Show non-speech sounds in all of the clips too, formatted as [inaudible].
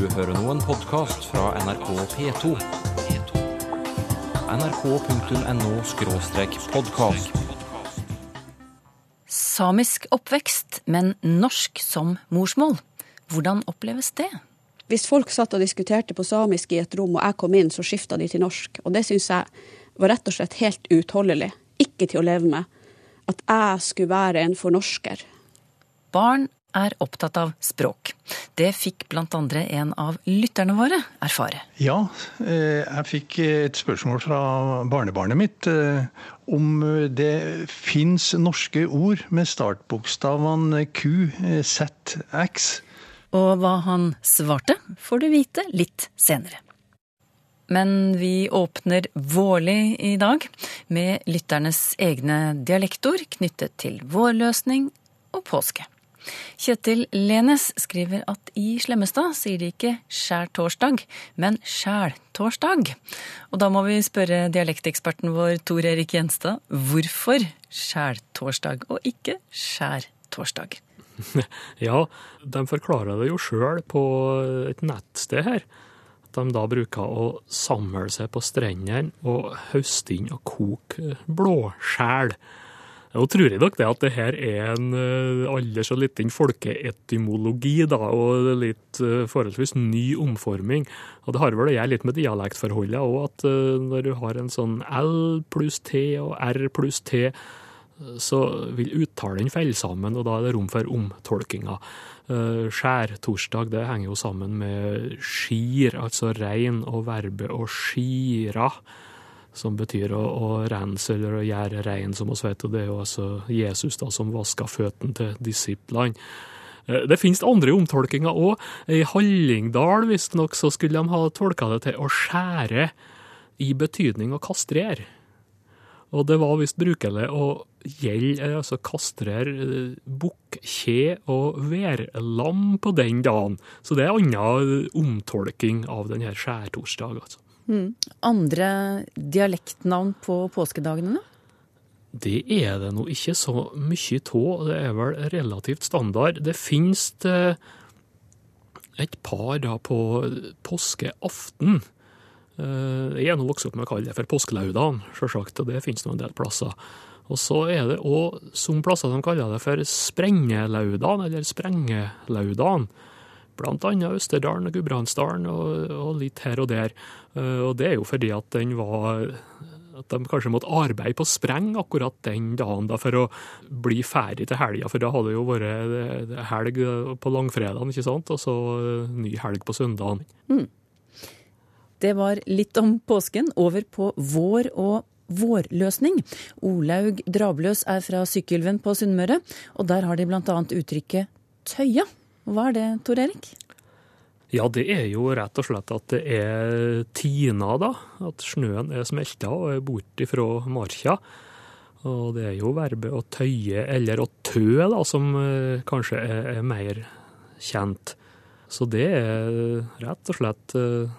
Du hører nå en podkast fra NRK P2. nrk.no-podkast. Samisk oppvekst, men norsk som morsmål. Hvordan oppleves det? Hvis folk satt og diskuterte på samisk i et rom, og jeg kom inn, så skifta de til norsk. Og det syns jeg var rett og slett helt uutholdelig. Ikke til å leve med. At jeg skulle være en fornorsker. Barn er opptatt av språk. Det fikk andre en av lytterne våre erfare. Ja, eh, jeg fikk et spørsmål fra barnebarnet mitt eh, om det fins norske ord med startbokstavene Q, eh, Z, X. Og hva han svarte, får du vite litt senere. Men vi åpner vårlig i dag med lytternes egne dialektord knyttet til vårløsning og påske. Kjetil Lenes skriver at i Slemmestad sier de ikke skjærtorsdag, men skjæltorsdag. Og da må vi spørre dialekteksperten vår Tor Erik Gjenstad hvorfor skjæltorsdag og ikke skjærtorsdag? [laughs] Ja, de forklarer det jo sjøl på et nettsted her. At de da bruker å samle seg på strendene og høste inn og koke blåskjell. Nå tror jeg nok det at det her er en uh, aldri så liten folkeetymologi, da, og litt uh, forholdsvis ny omforming. Og det har vel å gjøre litt med dialektforholdet òg, at uh, når du har en sånn L pluss T og R pluss T, så vil uttalen falle sammen, og da er det rom for omtolkinger. Skjærtorsdag det henger jo sammen med skir, altså rein, og verbet å skira som betyr å, å rense eller å gjøre rein, som vi vet. Og det er jo altså Jesus da som vaska føttene til disiplene. Det finnes andre omtolkinger òg. I Hallingdal visstnok så skulle de ha tolka det til å skjære i betydning å kastrere. Og det var visst brukelig å gjelde, altså kastrere bukk, kje og værlam på den dagen. Så det er annen omtolking av denne skjærtorsdag, altså. Mm. Andre dialektnavn på påskedagene? Det er det nå ikke så mye av. Det er vel relativt standard. Det finnes et par da på påskeaften. Jeg er nå vokst opp med å kalle det for påskelaudagen, sjølsagt, og det finnes nå en del plasser. Og så er det òg som plasser de kaller det for sprengelaudan, eller sprengelaudagen. Blant annet Østerdalen og Gudbrandsdalen og, og, litt her og der. Og det er jo fordi at den var at de kanskje måtte arbeide på spreng akkurat den dagen da, for å bli ferdig til helga. For da hadde det jo vært helg på langfredagen, ikke sant? og så ny helg på søndagen. Mm. Det var litt om påsken. Over på vår og vårløsning. Olaug Drabløs er fra Sykkylven på Sunnmøre, og der har de bl.a. uttrykket tøya. Hva er det, Tor Erik? Ja, det er jo rett og slett at det er tina, da. At snøen er smelta og er borte fra marka. Og det er jo verbet å tøye eller å tø, da, som eh, kanskje er, er, mer kjent. Så det er rett og slett eh,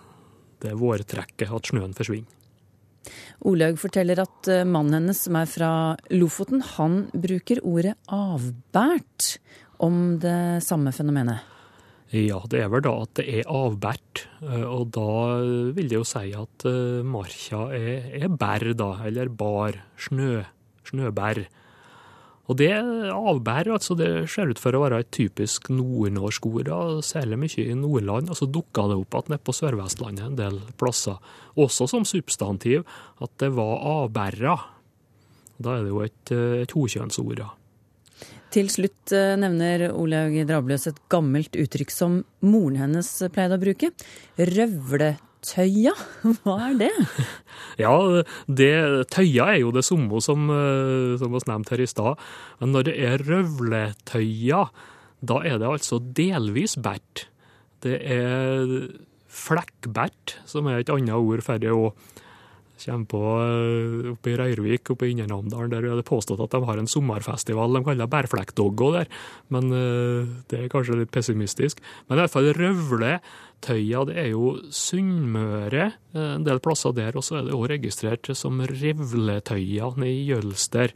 det vårtrekket, at snøen forsvinner. Olaug forteller at eh, mannen hennes, som er fra Lofoten, han bruker ordet avbært om det samme fenomenet. Ja, det er vel da at det er avbært. Og da vil det jo si at marka er, er bær, da. Eller bar. Snø. Snøbær. Og det avbær, altså det ser ut for å være et typisk nordnorsk ord, særlig mye i Nordland. Og så dukka det opp at nede på Sør-Vestlandet en del plasser, også som substantiv, at det var avbæra. Da er det jo et, et hokjønnsord. da. Til slutt nevner Olaug Drabløs et gammelt uttrykk som moren hennes pleide å bruke. Røvletøya, [laughs] hva er det? [laughs] Ja, det, tøya er jo det samme som, vi nevnte her i stad. Men når det er røvletøya, da er det altså delvis bært. Det er flekkbært, som er et annet ord for det òg. Kommer på oppe i Røyrvik, oppe i Indre Namdalen, der er det påstått at de har en sommerfestival de kaller Bærflekkdoggo der. Men det er kanskje litt pessimistisk. Men i hvert fall Røvletøya, det er jo Sunnmøre, en del plasser der. Og så er det òg registrert som Revletøya nede i Jølster.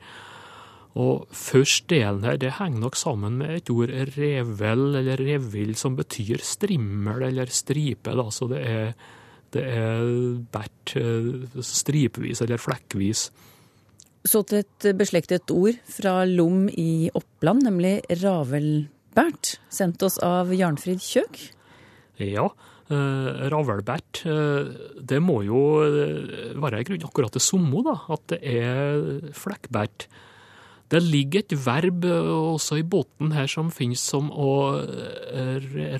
Og først delen her, det henger nok sammen med et ord revel eller revill, som betyr strimmel eller stripe. Da. Så det er, det er bært eh, stripevis eller flekkvis. Så til et beslektet ord fra Lom i Oppland, nemlig ravelbært, sendt oss av Jarnfrid Kjøk. Ja, eh, ravelbært, eh, det må jo være i grunnen akkurat det samme, da. At det er flekkbært. Det ligger et verb også i båten her som finnes som å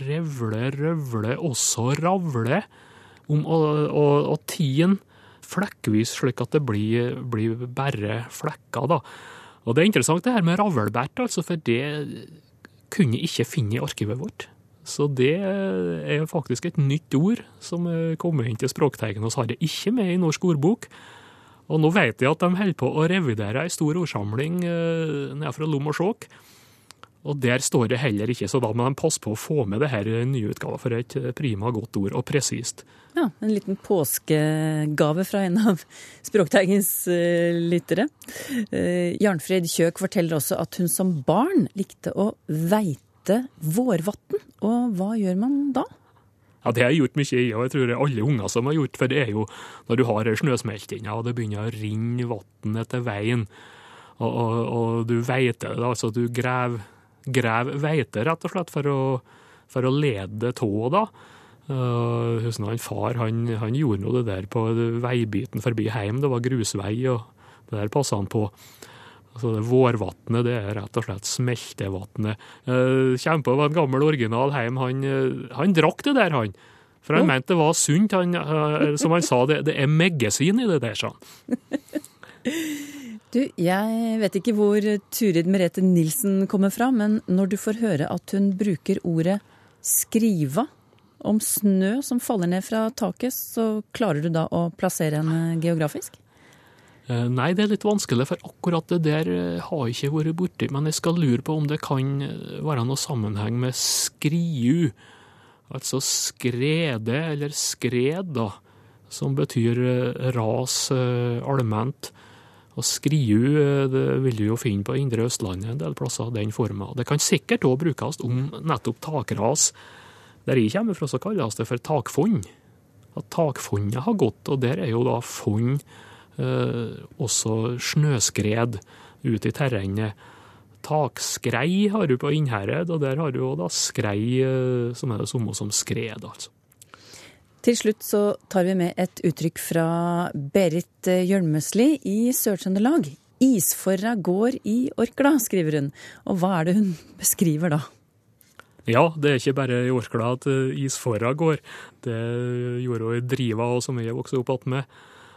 revle, røvle, også ravle. Om å, å, å tien flekkvis, slik at det blir, blir bare flekker, da. Og det er interessant det her med ravlbært, altså, for det kunne ikke finne i arkivet vårt. Så det er faktisk et nytt ord som er kommet inn til språktegnet har det ikke med i Norsk ordbok. Og nå vet jeg at de holder på å revidere ei stor ordsamling eh, nede fra Lom og Skjåk. Og der står det heller ikke, så da må de passe på å få med det her nye utgava, for et prima godt ord, og presist. Ja, En liten påskegave fra en av [laughs] Språkteigens uh, lyttere. Uh, Jarnfrid Kjøk forteller også at hun som barn likte å veite vårvatn. Og hva gjør man da? Ja, Det har jeg gjort mye i, og jeg tror det er alle unger som har gjort, for det er jo når du har snøsmeltinga, og det begynner å renne vann etter veien, og, og, og du veiter det, altså du graver grav veite, rett og slett, for å, for å lede tå, da. Uh, husker han far han, han gjorde nå det der på veibiten forbi hjem, det var grusvei, og det der passa han på. Altså det Vårvatnet det er rett og slett smeltevatnet. Uh, kommer på var en gammel original hjem, han, uh, han drakk det der, han. For han Oh. mente det var sunt. Han, uh, som han sa, det, det er medisin i det der, sa han. [laughs] Du, jeg vet ikke hvor Turid Merete Nilsen kommer fra, men når du får høre at hun bruker ordet skriva om snø som faller ned fra taket, så klarer du da å plassere henne geografisk? Eh, Nei, det er litt vanskelig, for akkurat det der eh, har jeg ikke vært borti. Men jeg skal lure på om det kan eh, være noe sammenheng med skriu. Altså skrede, eller skred, da. Som betyr ras allment. Og skriu eh, det vil du jo finne på Indre Østlandet en del plasser, den forma. Det kan sikkert òg brukes om nettopp takras. Der jeg kommer fra, så kalles det for takfond. At takfondet har gått, og der er jo da fond eh, også snøskred ut i terrenget. Takskrei har du på Innherred, og der har du jo da skrei, eh, som er det samme som skred, altså. Til slutt så tar vi med et uttrykk fra Berit Hjelmesli i Sør-Trøndelag. Isforra går i Orkla, skriver hun. Og hva er det hun [laughs] beskriver da? Ja, det er ikke bare i Orkla at eh, isforra går. Det gjorde hun i Driva, og som jeg vokste opp med.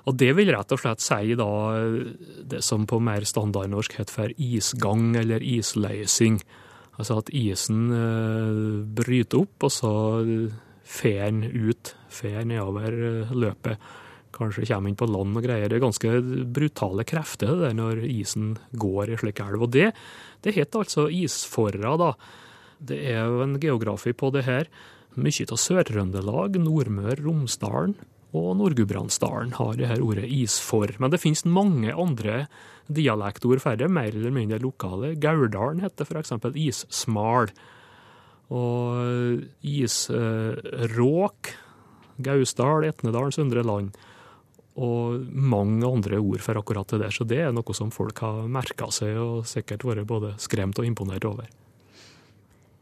Og det vil rett og slett si da eh, det som på mer standardnorsk heter for isgang eller isløysing. Altså at isen eh, bryter opp, og så fer han ut, fer nedover eh, løpet. Kanskje kommer inn på land og greier. Det er ganske brutale krefter det der når isen går i slik elv. Og det, det heter altså isforra, da. Det er jo en geografi på det her. Mye av Sør-Trøndelag, Nordmøre, Romsdalen og Nord-Gudbrandsdalen har det her ordet isfor. Men det finnes mange andre dialektord færre, mer eller mindre lokale. Gauldalen heter f.eks. issmal. Og isråk, Gausdal, Etnedal, Søndre Land. Og mange andre ord for akkurat det der. Så det er noe som folk har merka seg og sikkert vært både skremt og imponert over.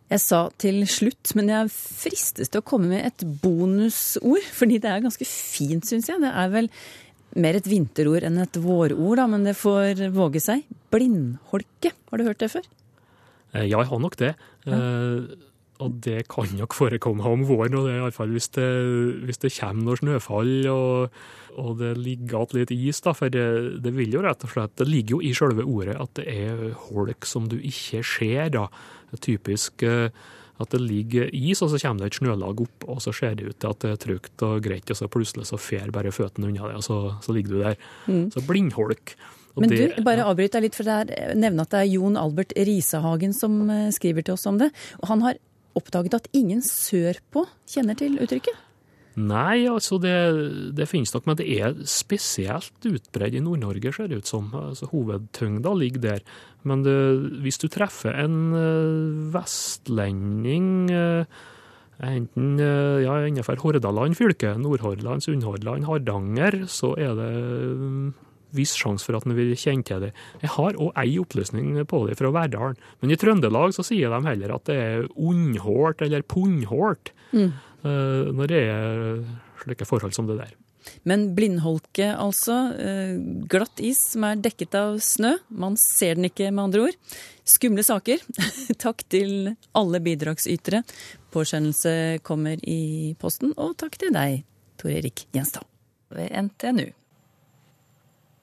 Jeg sa til slutt, men jeg fristes til å komme med et bonusord, fordi det er ganske fint, syns jeg. Det er vel mer et vinterord enn et vårord, da, men det får våge seg. Blindholke, har du hørt det før? Eh, Ja, jeg har nok det. Eh, og det kan nok forekomme om våren, og det er iallfall hvis, det- hvis det kommer noe snøfall og, og det ligger igjen litt is, da, for det, det vil jo rett og slett Det ligger jo i selve ordet at det er holk som du ikke ser, da. Det er typisk eh, at det ligger is, og så kommer det et snølag opp, og så ser det ut til at det er trygt og greit, og så plutselig så fer bare føttene unna det, og så, så ligger du der. Så blindholk. Og Men du, bare avbryt deg litt, for det er nevne at det er Jon Albert Risehagen som eh, skriver til oss om det. Og han har oppdaget at ingen sørpå kjenner til uttrykket. Nei, altså det, det finnes nok, men det er spesielt utbredt i Nord-Norge, ser det ut som. Altså, hovedtyngda ligger der. Men det, hvis du treffer en uh, vestlending uh, enten uh, ja, innenfor Hordaland fylke, Nordhordland, Sunnhordland, Hardanger, så er det um, viss sjanse for at han vil kjenne til det. Jeg har òg ei opplysning på det fra Verdalen, men i Trøndelag så sier de heller at det er unnhårt eller punnhårt. Mm. Eh, når det er slike forhold som det der. Men blindholke, altså. Eh, glatt is som er dekket av snø. Man ser den ikke, med andre ord. Skumle saker. [laughs] takk til alle bidragsytere. Påskjønnelse kommer i posten. Og takk til deg, Tor Erik Gjenstad ved NTNU.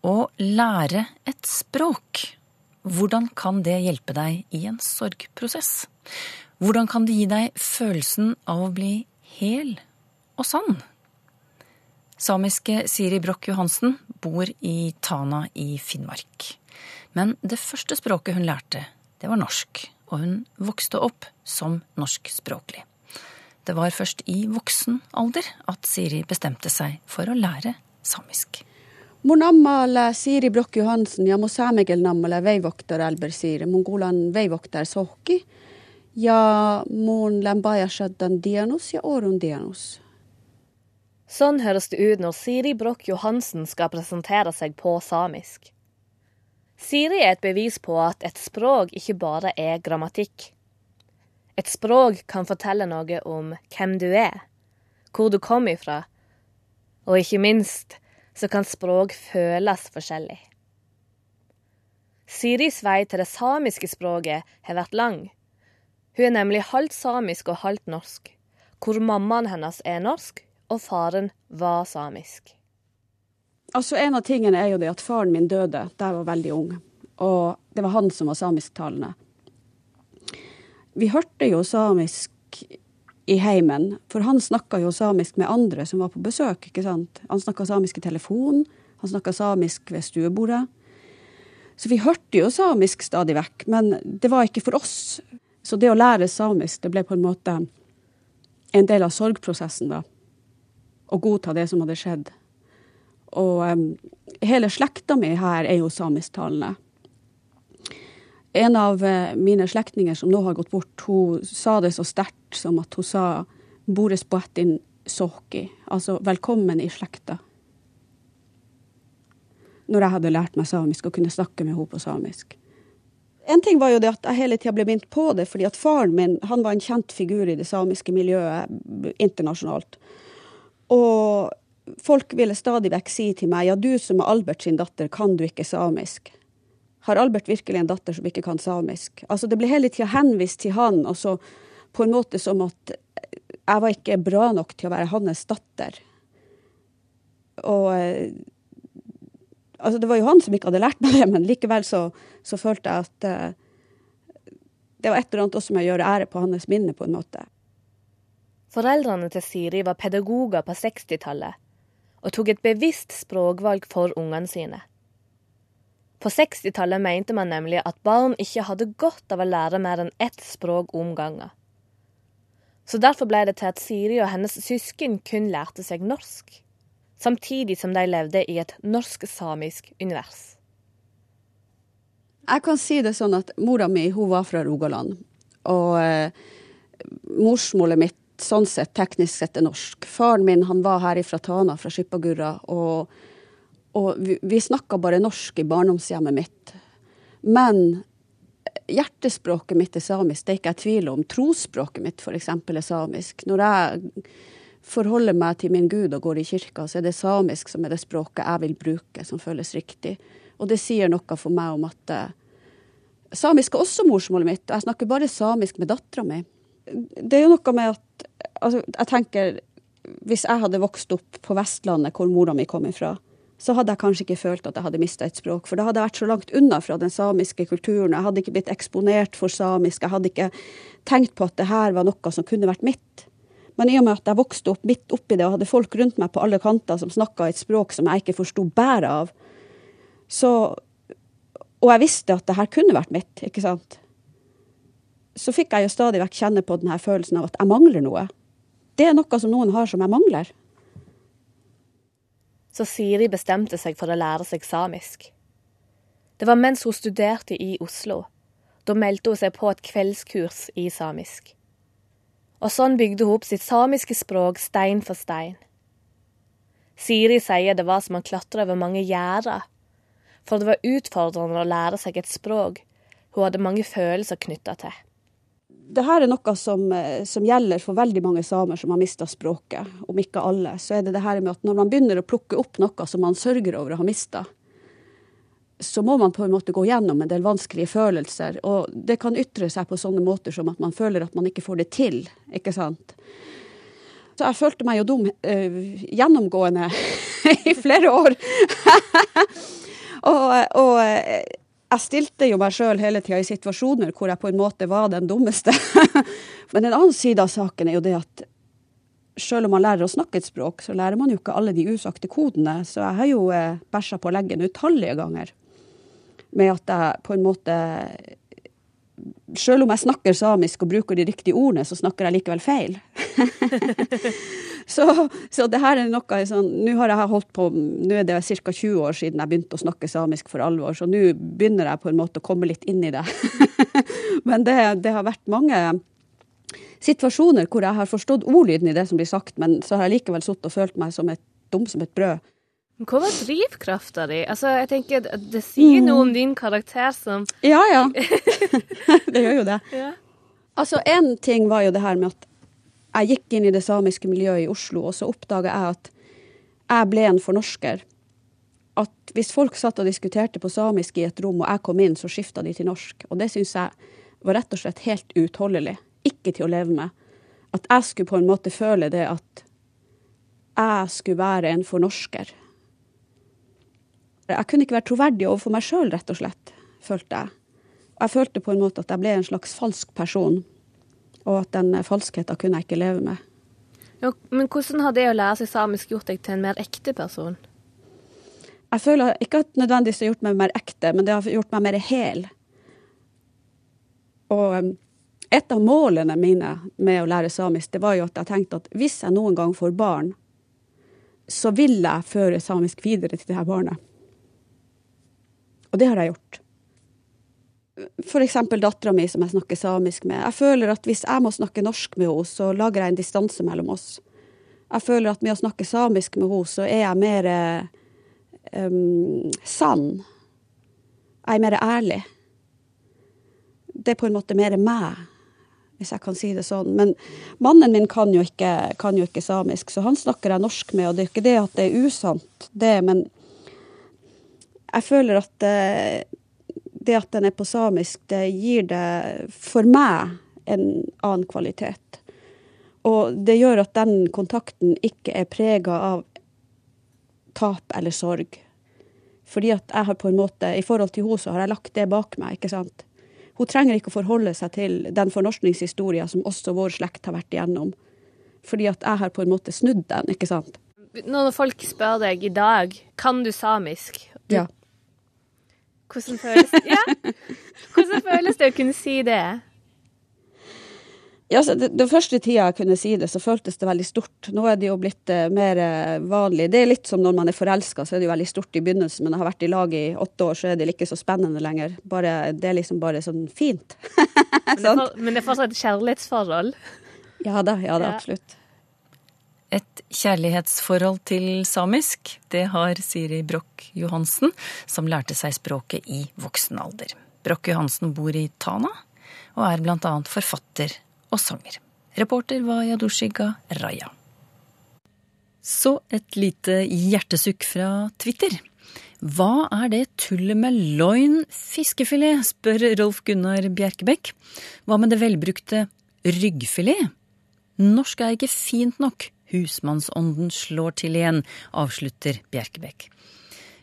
Å lære et språk. Hvordan kan det hjelpe deg i en sorgprosess? Hvordan kan det gi deg følelsen av å bli hel og sann. Samiske Siri Broch Johansen bor i Tana i Finnmark. Men det første språket hun lærte, det var norsk, og hun vokste opp som norskspråklig. Det var først i voksen alder at Siri bestemte seg for å lære samisk. Monammal Siri Broch Johansen ja mosamegel nammale veivokter elber Siri, mongolan veivokter sohki, ja mun lambaya shaddan dianos, ja orun dianos. Sånn høres det ut når Siri Broch Johansen skal presentere seg på samisk. Siri er et bevis på at et språk ikke bare er grammatikk. Et språk kan fortelle noe om hvem du er, hvor du kom ifra, og ikke minst så kan språk føles forskjellig. Siris vei til det samiske språket har vært lang. Hun er nemlig halvt samisk og halvt norsk, hvor mammaen hennes er norsk og faren var samisk. Altså En av tingene er jo det at faren min døde da jeg var veldig ung. Og det var han som var samisktalende. Vi hørte jo samisk i heimen, for han snakka jo samisk med andre som var på besøk. ikke sant? Han snakka samisk i telefon, han snakka samisk ved stuebordet. Så vi hørte jo samisk stadig vekk, men det var ikke for oss. Så det å lære samisk, det ble på en måte en del av sorgprosessen, da. Å godta det som hadde skjedd. Og um, hele slekta mi her er jo samisktalende. En av uh, mine slektninger som nå har gått bort, hun sa det så sterkt som at hun sa 'Bores boetin soki', altså 'velkommen i slekta'. Når jeg hadde lært meg samisk og kunne snakke med henne på samisk. En ting var jo det at jeg hele tida ble minnet på det, fordi at faren min han var en kjent figur i det samiske miljøet internasjonalt. Og folk ville stadig vekk si til meg ja, du som er Albert sin datter, kan du ikke samisk? Har Albert virkelig en datter som ikke kan samisk? Altså Det ble hele tida henvist til han, og så på en måte som at jeg var ikke bra nok til å være hans datter. Og eh, Altså, det var jo han som ikke hadde lært meg det, men likevel så, så følte jeg at uh, det var et eller annet også med å gjøre ære på hans minne, på en måte. Foreldrene til Siri var pedagoger på 60-tallet og tok et bevisst språkvalg for ungene sine. På 60-tallet mente man nemlig at barn ikke hadde godt av å lære mer enn ett språk om gangen. Så derfor ble det til at Siri og hennes søsken kun lærte seg norsk samtidig som de levde i et norsk-samisk univers. Jeg kan si det sånn at mora mi hun var fra Rogaland. Og eh, morsmålet mitt sånn sett teknisk sett er norsk. Faren min han var her fra Tana, fra Skippagurra. Og, og vi, vi snakka bare norsk i barndomshjemmet mitt. Men hjertespråket mitt er samisk, det er ikke jeg tvil om. Trosspråket mitt f.eks. er samisk. Når jeg forholder meg til min gud og går i kirka, så er det samisk som er det språket jeg vil bruke, som føles riktig. Og det sier noe for meg om at uh, samisk er også morsmålet mitt, og jeg snakker bare samisk med dattera mi. Det er jo noe med at altså, jeg tenker Hvis jeg hadde vokst opp på Vestlandet, hvor mora mi kom ifra, så hadde jeg kanskje ikke følt at jeg hadde mista et språk. For da hadde jeg vært så langt unna fra den samiske kulturen. Jeg hadde ikke blitt eksponert for samisk. Jeg hadde ikke tenkt på at det her var noe som kunne vært mitt. Men i og med at jeg vokste opp midt oppi det og hadde folk rundt meg på alle kanter som snakka et språk som jeg ikke forsto bæret av, så Og jeg visste at det her kunne vært mitt, ikke sant. Så fikk jeg jo stadig vekk kjenne på denne følelsen av at jeg mangler noe. Det er noe som noen har som jeg mangler. Så Siri bestemte seg for å lære seg samisk. Det var mens hun studerte i Oslo. Da meldte hun seg på et kveldskurs i samisk. Og sånn bygde hun opp sitt samiske språk stein for stein. Siri sier det var som å klatre over mange gjerder, for det var utfordrende å lære seg et språk hun hadde mange følelser knytta til. Dette er noe som, eh, som, gjelder for veldig mange samer som har mista språket, om ikke alle. Så er det det her med at når man begynner å plukke opp noe som man sørger over å ha mista, så må man på en måte gå gjennom en del vanskelige følelser. Og det kan ytre seg på sånne måter som at man føler at man ikke får det til. ikke sant? Så jeg følte meg jo dum øh, gjennomgående [laughs] i flere år. [laughs] og, og jeg stilte jo meg sjøl hele tida i situasjoner hvor jeg på en måte var den dummeste. [laughs] Men en annen side av saken er jo det at sjøl om man lærer å snakke et språk, så lærer man jo ikke alle de usagte kodene. Så jeg har jo eh, bæsja på leggen utallige ganger med at jeg på en måte Sjøl om jeg snakker samisk og bruker de riktige ordene, så snakker jeg likevel feil. [laughs] så, så, det her er noe sånn Nå har jeg holdt på, nå er det ca. 20 år siden jeg begynte å snakke samisk for alvor, så nå begynner jeg på en måte å komme litt inn i det. [laughs] men det, det har vært mange situasjoner hvor jeg har forstått ordlyden i det som blir sagt, men så har jeg likevel sittet og følt meg som et dum som et brød. Hva var drivkrafta di? Altså, jeg tenker Det sier noe om mm. din karakter som Ja, ja. [laughs] det gjør jo det. Ja. Altså, én ting var jo det her med at jeg gikk inn i det samiske miljøet i Oslo, og så oppdaga jeg at jeg ble en fornorsker. At hvis folk satt og diskuterte på samisk i et rom, og jeg kom inn, så skifta de til norsk. Og det syns jeg var rett og slett helt uutholdelig. Ikke til å leve med. At jeg skulle på en måte føle det at jeg skulle være en fornorsker. Jeg kunne ikke være troverdig overfor meg sjøl, rett og slett, følte jeg. Jeg følte på en måte at jeg ble en slags falsk person, og at den falskheten kunne jeg ikke leve med. Jo, men hvordan har det å lære seg samisk gjort deg til en mer ekte person? Jeg føler ikke at nødvendigvis det har gjort meg mer ekte, men det har gjort meg mer hel. Og um, et av målene mine med å lære samisk, det var jo at jeg tenkte at hvis jeg noen gang får barn, så vil jeg føre samisk videre til det her barnet. Og det har jeg gjort. Eksempel dattera mi, som jeg snakker samisk med. Jeg føler at hvis jeg må snakke norsk med henne, så lager jeg en distanse mellom oss. Jeg føler at med å snakke samisk med henne, så er jeg mer um, sann. Jeg er mer ærlig. Det er på en måte mer meg, hvis jeg kan si det sånn. Men mannen min kan jo ikke, kan jo ikke samisk, så han snakker jeg norsk med. Og det er ikke det at det er usant, det, men jeg føler at det, det at den er på samisk, det gir det for meg en annen kvalitet. Og det gjør at den kontakten ikke er prega av tap eller sorg. Fordi at jeg har på en måte, i forhold til henne, så har jeg lagt det bak meg. ikke sant? Hun trenger ikke å forholde seg til den fornorskningshistoria som også vår slekt har vært igjennom. Fordi at jeg har på en måte snudd den, ikke sant. Når folk spør deg i dag kan du samisk, du ja. Hvordan føles, [laughs] ja. Hvordan føles det å kunne si det? Ja, det, Den første tida jeg kunne si det, så føltes det veldig stort. Nå er det jo blitt eh, mer uh, vanlig. Det er litt som når man er forelska, så er det jo veldig stort i begynnelsen. Men jeg har vært i lag i åtte år, så er det ikke så spennende lenger. Bare, det er liksom bare sånn fint. [laughs] men, det for, men, det er fortsatt et kjærlighetsforhold? Ja da, ja da, absolutt. Et kjærlighetsforhold til samisk, det har Siri Broch Johansen, som lærte seg språket i voksen alder. Broch Johansen bor i Tana, og er blant annet forfatter og sanger. Reporter var Yadushiga Raya. Så et lite hjertesukk fra Twitter. Hva er det tullet med loin fiskefilet, spør Rolf Gunnar Bjerkebekk. Hva med det velbrukte ryggfilet? Norsk er ikke fint nok, Husmannsånden slår til igjen, avslutter Bjerkebekk.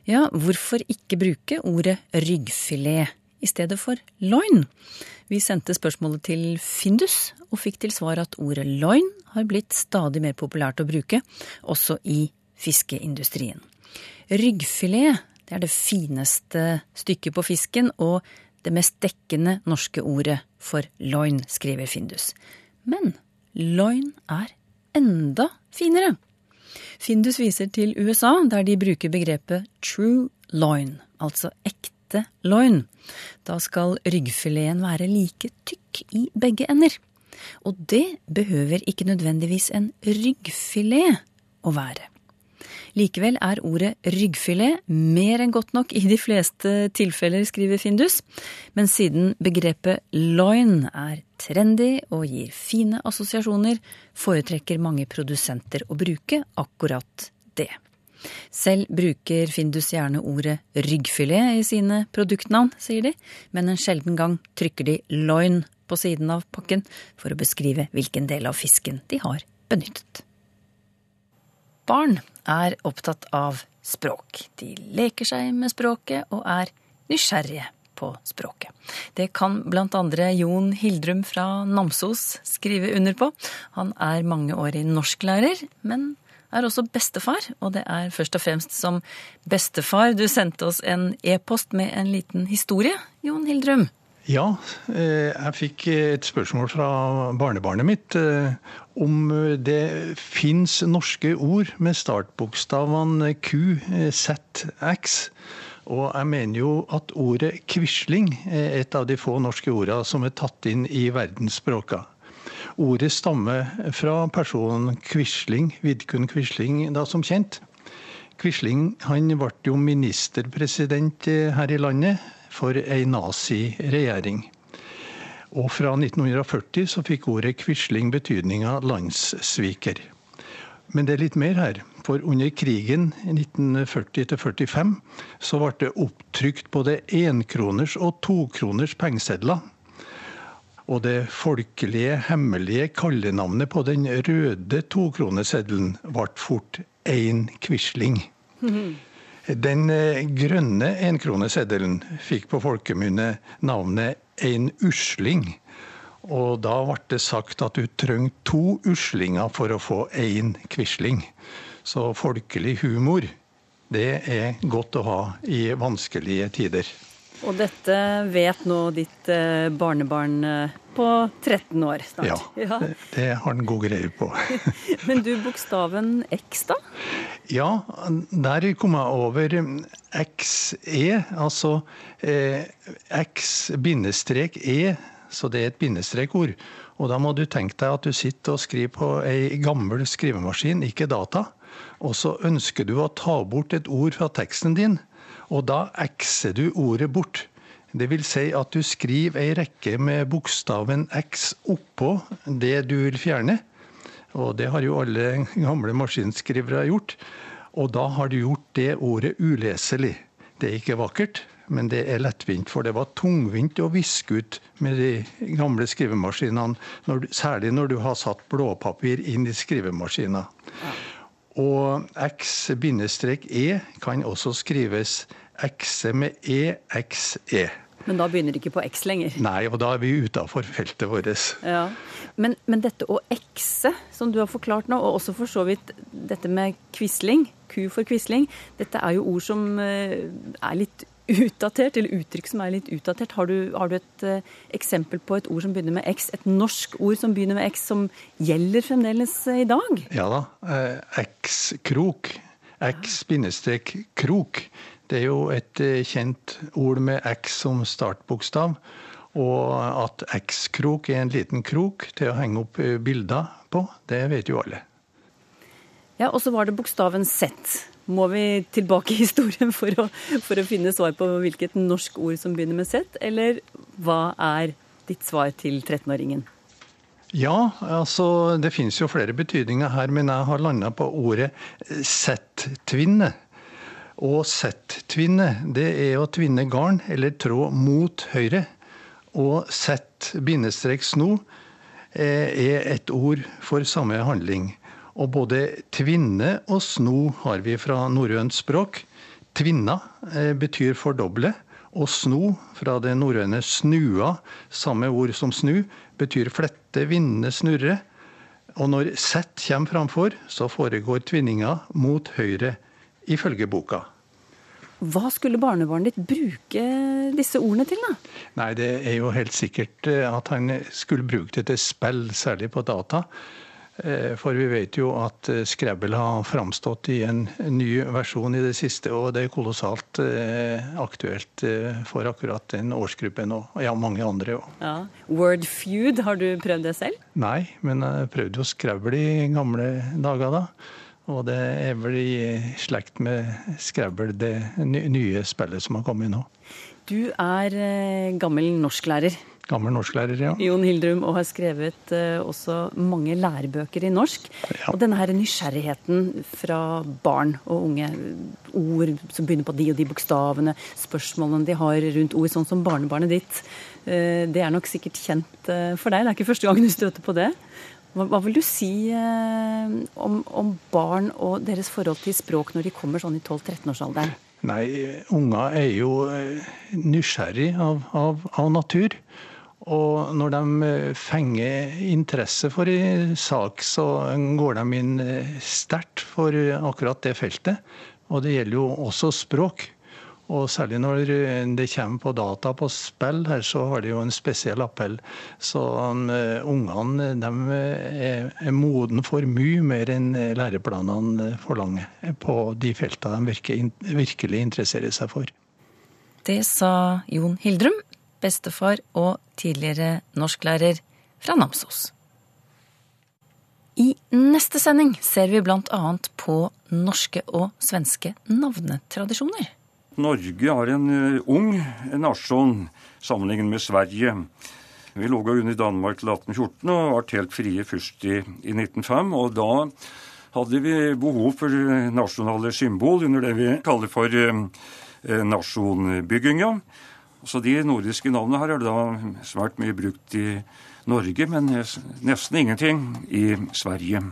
Ja, hvorfor ikke bruke ordet ryggfilet i stedet for loin? Vi sendte spørsmålet til Findus, og fikk til svar at ordet loin har blitt stadig mer populært å bruke, også i fiskeindustrien. Ryggfilet det er det fineste stykket på fisken, og det mest dekkende norske ordet for loin, skriver Findus. Men loin er enda finere. Findus viser til USA, der de bruker begrepet true loin, altså ekte loin. Da skal ryggfileten være like tykk i begge ender. Og det behøver ikke nødvendigvis en ryggfilet å være. Likevel er ordet ryggfilet mer enn godt nok i de fleste tilfeller, skriver Findus. Men siden begrepet loin er trendy og gir fine assosiasjoner, foretrekker mange produsenter å bruke akkurat det. Selv bruker Findus gjerne ordet ryggfilet i sine produktnavn, sier de, men en sjelden gang trykker de loin på siden av pakken for å beskrive hvilken del av fisken de har benyttet. Barn er opptatt av språk. De leker seg med språket og er nysgjerrige på språket. Det kan blant andre Jon Hildrum fra Namsos skrive under på. Han er mangeårig norsklærer, men er også bestefar, og det er først og fremst som bestefar du sendte oss en e-post med en liten historie, Jon Hildrum. Ja, eh, jeg fikk et spørsmål fra barnebarnet mitt eh, om det fins norske ord med startbokstavene Q, Z, X. Og jeg mener jo at ordet quisling er et av de få norske ordene som er tatt inn i verdensspråka. Ordet stammer fra personen Quisling, Vidkun Quisling, da som kjent. Quisling han ble jo ministerpresident her i landet for ei naziregjering. Og fra 1940 så fikk ordet Quisling betydninga landssviker. Men det er litt mer her. For under krigen 1940-45 så ble det opptrykt både enkroners og tokroners pengesedler. Og det folkelige, hemmelige kallenavnet på den røde tokroneseddelen ble fort Ein Quisling. Den eh, grønne enkroneseddelen fikk på folkemunne navnet Ein Usling. Og da ble det sagt at du trengte to uslinger for å få én quisling. Så folkelig humor, det er godt å ha i vanskelige tider. Og dette vet nå ditt eh, barnebarn eh, på 13 år snart. Ja, [laughs] ja. Det, det, har han god greie på. [laughs] Men du, bokstaven X, da? Ja, der kom jeg over XE, altså eh, X-E, så det er et bindestrekord. Og da må du tenke deg at du sitter og skriver på ei gammel skrivemaskin, ikke data. Og så ønsker du å ta bort et ord fra teksten din. Og da x-er du ordet bort. Det vil si at du skriver ei rekke med bokstaven X oppå det du vil fjerne. Og det har jo alle gamle maskinskrivere gjort. Og da har du gjort det ordet uleselig. Det er ikke vakkert, men det er lettvint. For det var tungvint å viske ut med de gamle skrivemaskinene. Særlig når du har satt blåpapir inn i skrivemaskina. Og X-E kan også skrives X med e, x-e. Men da begynner det ikke på X lenger? Nei, og da er vi utafor feltet vårt. Ja. Men, men, dette å X-e, som du har forklart nå, og også for så vidt dette med quisling, Q for quisling, dette er jo ord som eh, er litt utdatert, eller uttrykk som er litt utdatert. Har du, har du et uh, eksempel på et ord som begynner med X, et norsk ord som begynner med X, som gjelder fremdeles uh, i dag? Ja da. Uh, X-krok. X-krok. Det er jo et kjent ord med X som startbokstav. Og at X-krok er en liten krok til å henge opp bilder på, det vet jo alle. Ja, Og så var det bokstaven Z. Må vi tilbake i historien for å, for å finne svar på hvilket norsk ord som begynner med Z? Eller hva er ditt svar til 13-åringen? Ja, altså det finnes jo flere betydninger her, men jeg har landa på ordet Z-tvinne. Og Z-tvinne, det er å tvinne garn eller tråd mot høyre. Og Z-sno eh, er et ord for samme handling. Og både tvinne og sno har vi fra norrønt språk. Tvinna eh, betyr fordoble. Og sno, fra det norrøne snua, samme ord som snu, betyr flette, vinne, snurre. Og når Z kommer framfor, så foregår tvinninga mot høyre ifølge boka. Hva skulle barnebarnet ditt bruke disse ordene til, da? Nei, Det er jo helt sikkert eh, at han skulle bruke det til spill, særlig på data. Eh, for vi vet jo at eh, Scrabble har framstått i en ny versjon i det siste, og det er kolossalt eh, aktuelt for akkurat den årsgruppen og ja, mange andre òg. Ja. Word feud, har du prøvd det selv? Nei, men jeg prøvde jo Scrabble i gamle dager da. Og det er vel i slekt med Scrabble, det nye spillet som har kommet nå. Du er gammel norsklærer. Gammel norsklærer, ja. Jon Hildrum, og har skrevet uh, også mange lærebøker i norsk. Ja. Og denne her nysgjerrigheten fra barn og unge, ord som begynner på de og de bokstavene, spørsmålene de har rundt ord, sånn som barnebarnet ditt, uh, det er nok sikkert kjent uh, for deg. Det er ikke første gang du støter på det. Hva, hva vil du si om, om barn og deres forhold til språk når de kommer sånn i 12-13-årsalderen? Nei, unger er jo nysgjerrig av, av, av natur. Og når de eh, fenger interesse for en sak, så går de inn eh, sterkt for akkurat det feltet. Og det gjelder jo også språk. Og særlig når det kommer på data på spill her, så har de jo en spesiell appell. Så um, ungene de er, er moden for mye mer enn læreplanene forlanger på de feltene de virker, virkelig interesserer seg for. Det sa Jon Hildrum, bestefar og tidligere norsklærer fra Namsos. I neste sending ser vi bl.a. på norske og svenske navnetradisjoner. Norge er en eh, ung nasjon sammenlignet med Sverige. Vi lå under Danmark til 1814 og ble helt frie først i, i 1905. Og da hadde vi behov for nasjonale symbol under det vi kaller for eh, eh nasjonbygginga. Så de nordiske navnene her er da svært mye brukt i Norge, men nesten ingenting i Sverige.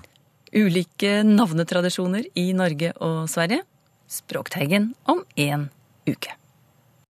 Ulike navnetradisjoner i Norge og Sverige. Språkteigen om én uke.